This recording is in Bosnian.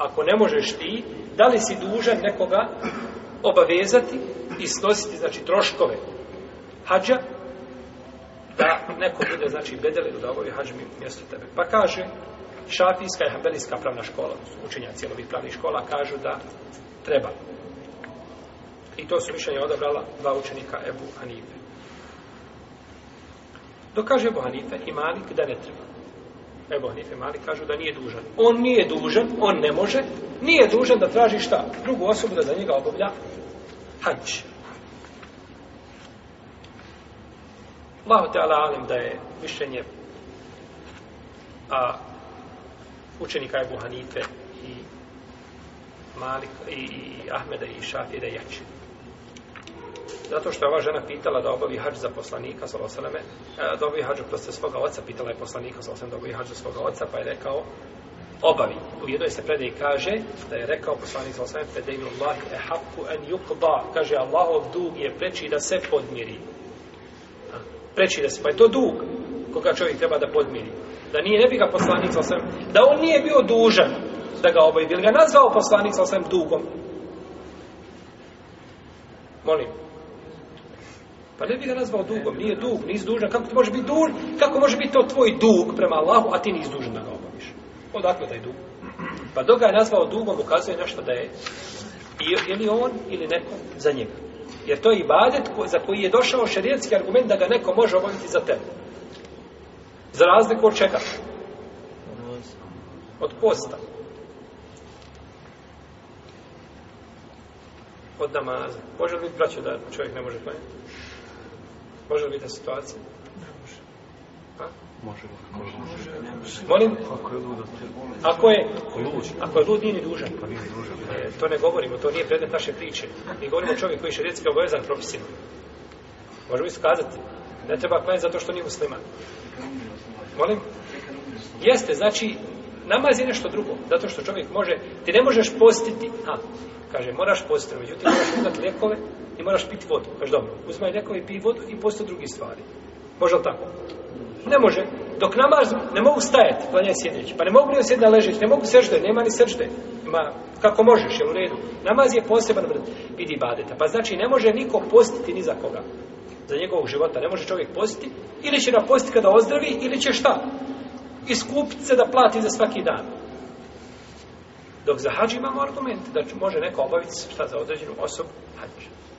ako ne možeš ti, da li si dužan nekoga obavezati i snositi, znači, troškove hađa, da neko bude, znači, bedeli da obavi hađa mjesto tebe. Pa kaže, šafijska i hambelijska pravna škola, učenja cijelovih pravnih škola, kažu da treba. I to su mišljenje odabrala dva učenika Ebu Hanife. Dokaže Ebu Hanife i Malik da ne treba. Ebu Hanife Mali kažu da nije dužan. On nije dužan, on ne može, nije dužan da traži šta? Drugu osobu da za njega obavlja hađ. Allah te ala alim da je mišljenje a, učenika Ebu Hanife i Malik i Ahmeda i Šafira jače. Zato što je ova žena pitala da obavi hađ za poslanika, sa osaleme, e, da obavi hađ oprosti svoga oca, pitala je poslanika, sa osaleme, da obavi hađ za svoga oca, pa je rekao, obavi. U jednoj se predaj kaže da je rekao poslanik sa osaleme, predajnu Allah e haku en yukba, kaže Allahov dug je preči da se podmiri. Preči da se, pa je to dug koga čovjek treba da podmiri. Da nije, ne bi ga poslanik sa osaleme, da on nije bio dužan da ga obavi, bi ga nazvao poslanik sa osaleme dugom. Molim, Pa ne bi ga nazvao dugom, nije dug, nisi dužan. Kako ti može biti dug? Kako može biti to tvoj dug prema Allahu, a ti nisi dužan da ga obaviš? Odakle taj dug? Pa dok ga je nazvao dugom, ukazuje nešto da je ili on ili neko za njega. Jer to je ibadet ko, za koji je došao šerijetski argument da ga neko može obaviti za tebe. Za razliku od čega? Od posta. Od namaza. Može li biti braćo da čovjek ne može klanjati? Može biti situacija? Može. Ako je lud, ako je lud, nije ni dužan. Pa nije dužan. E, to ne govorimo, to nije predmet naše priče. Mi govorimo o čovjeku koji je šerijetski obavezan propisima. Možemo i skazati. Ne treba klanjati zato što nije musliman. Molim? Jeste, znači, namaz je nešto drugo, zato što čovjek može, ti ne možeš postiti, a, kaže, moraš postiti, međutim, moraš uzmat lijekove i moraš piti vodu, kaže, dobro, uzmaj lijekove, pij vodu i posto drugi stvari. Može li tako? Ne može. Dok namaz, ne mogu stajati, pa ne sjedeći, pa ne mogu ni osjedna ležeći, ne mogu sržde, nema ni sržde. Ima, kako možeš, je u redu. Namaz je poseban vrt, vidi badeta. Pa znači, ne može niko postiti ni za koga za njegovog života. Ne može čovjek postiti, ili će na posti kada ozdravi, ili će šta? iskupiti se da plati za svaki dan. Dok za hađ imamo argument da može neko obaviti šta za određenu osobu hađa.